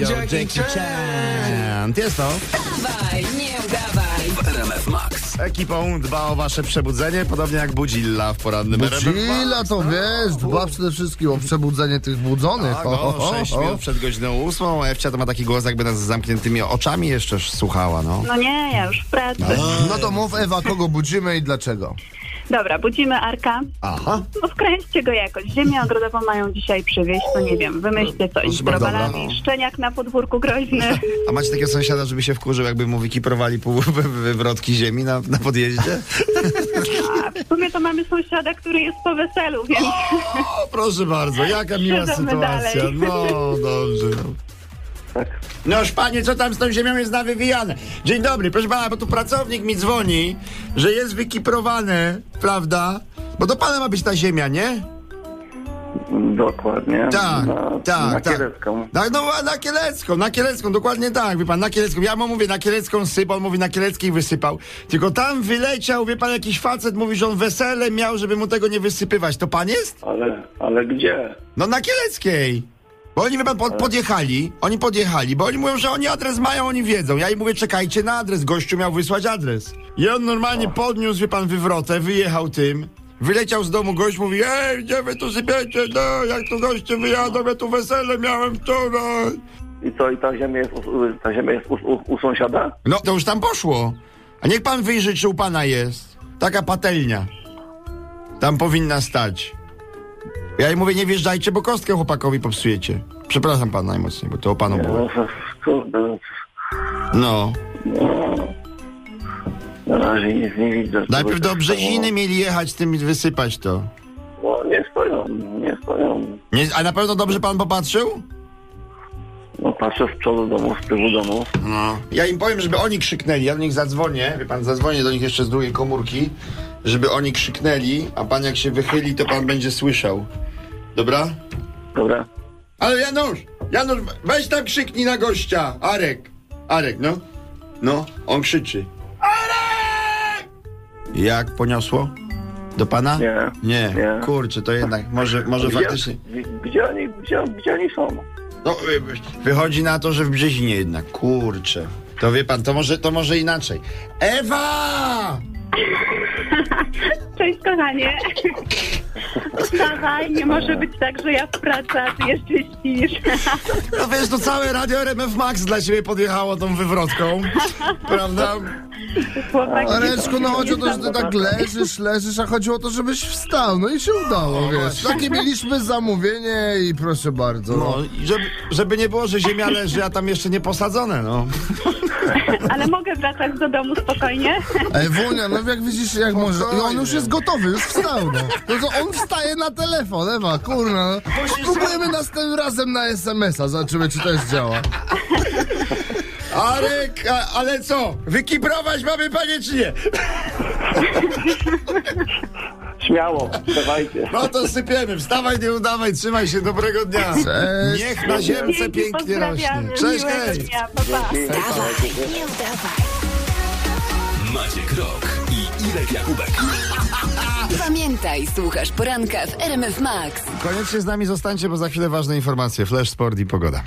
Yo, Jackie Jackie Chan. Jest to. Dawaj, nie udawaj. W RMF Max. Ekipą dba o wasze przebudzenie, podobnie jak Budzilla w porannym RMF Budzilla to wiesz, dba przede wszystkim o przebudzenie tych budzonych. Tak, O, no, o, 6 o. minut przed godziną ósmą. Ewcia to ma taki głos, jakby nas z zamkniętymi oczami jeszcze słuchała, no. No nie, ja już w pracy. No to mów Ewa, kogo budzimy i dlaczego? Dobra, budzimy Arka. Aha. No wkręćcie go jakoś. Ziemię ogrodową mają dzisiaj przywieźć, to nie wiem, wymyślcie coś z bardzo, browarami. Szczeniak na podwórku groźny. A macie takiego sąsiada, żeby się wkurzył, jakby mu wykiprowali pół wy- wywrotki ziemi na, na podjeździe? A w sumie to mamy sąsiada, który jest po weselu, więc O, proszę bardzo, jaka miła Siadamy sytuacja. dalej. No, dobrze. No. Noż panie, co tam z tą ziemią jest nawywijane? Dzień dobry, proszę pana, bo tu pracownik mi dzwoni, że jest wykiprowane, prawda? Bo do pana ma być ta ziemia, nie? Dokładnie. Tak, na, tak, na tak. Kielecką. Tak, no a na Kielecką, na Kielecką, dokładnie tak, wie pan, na Kielecką. Ja mu mówię, na Kielecką sypał, on mówi, na Kieleckiej wysypał. Tylko tam wyleciał, wie pan, jakiś facet mówi, że on wesele miał, żeby mu tego nie wysypywać. To pan jest? Ale, ale gdzie? No na Kieleckiej. Bo oni, wie pan, pod, podjechali, oni podjechali, bo oni mówią, że oni adres mają, oni wiedzą. Ja im mówię, czekajcie na adres, gościu miał wysłać adres. I on normalnie podniósł, wie pan, wywrotę, wyjechał tym, wyleciał z domu, gość mówi, ej, gdzie wy tu sypiecie, no, jak tu goście wyjadą, ja tu wesele miałem wczoraj. I co, i ta ziemia jest, u, ta ziemia jest u, u, u sąsiada? No, to już tam poszło. A niech pan wyjrzy, czy u pana jest. Taka patelnia. Tam powinna stać. Ja im mówię, nie wjeżdżajcie, bo kostkę chłopakowi popsujecie. Przepraszam pan najmocniej, bo to o panu było. No, No. na razie nic nie widzę. Najpierw do Czegoś Brzeziny mieli jechać, z tym wysypać to. No, nie stoją, nie stoją. Nie, a na pewno dobrze pan popatrzył? No, patrzę z przodu domu, z tyłu domu. No. Ja im powiem, żeby oni krzyknęli. Ja do nich zadzwonię, wie pan, zadzwonię do nich jeszcze z drugiej komórki, żeby oni krzyknęli, a pan jak się wychyli, to pan będzie słyszał. Dobra? Dobra. Ale Janusz, Janusz, weź tam krzyknij na gościa. Arek, Arek, no. No, on krzyczy. Arek! Jak poniosło? Do pana? Nie. Nie, Nie. kurczę, to jednak, może, może Gdzie, faktycznie. gdzie, oni, gdzie, gdzie oni są? No, wychodzi na to, że w Brzezinie jednak, kurczę. To wie pan, to może, to może inaczej. Ewa! Cześć kochanie. Wstawaj, nie może być tak, że ja w pracy, a ty jeszcze śpisz. No wiesz, to całe Radio RMF Max dla ciebie podjechało tą wywrotką, prawda? Chłopak Areczku, no chodzi o to, że ty tak leżysz, leżysz, a chodziło o to, żebyś wstał. No i się udało, wiesz. Takie mieliśmy zamówienie i proszę bardzo. No, i żeby, żeby nie było, że ziemia leży, a tam jeszcze nie posadzone, no. Ale mogę wracać do domu spokojnie? Ej, Wunia, no jak widzisz, jak może. I on już jest gotowy, już wstał, no. No to on wstaje na telefon, Ewa, kurna. No. Spróbujemy następnym razem na SMS-a, zobaczymy, czy to już działa. Arek, a, ale co? Wykibrować mamy panie czy nie? Śmiało, dawajcie. No to sypiemy, wstawaj, nie udawaj, trzymaj się, dobrego dnia. Cześć. Niech na ziemce pięknie rośnie. Cześć, Miłego hej. Dawaj, nie udawaj. Maciek Rok i Irek Jakubek. Pamiętaj, słuchasz poranka w RMF Max. Koniecznie z nami zostańcie, bo za chwilę ważne informacje. Flash, sport i pogoda.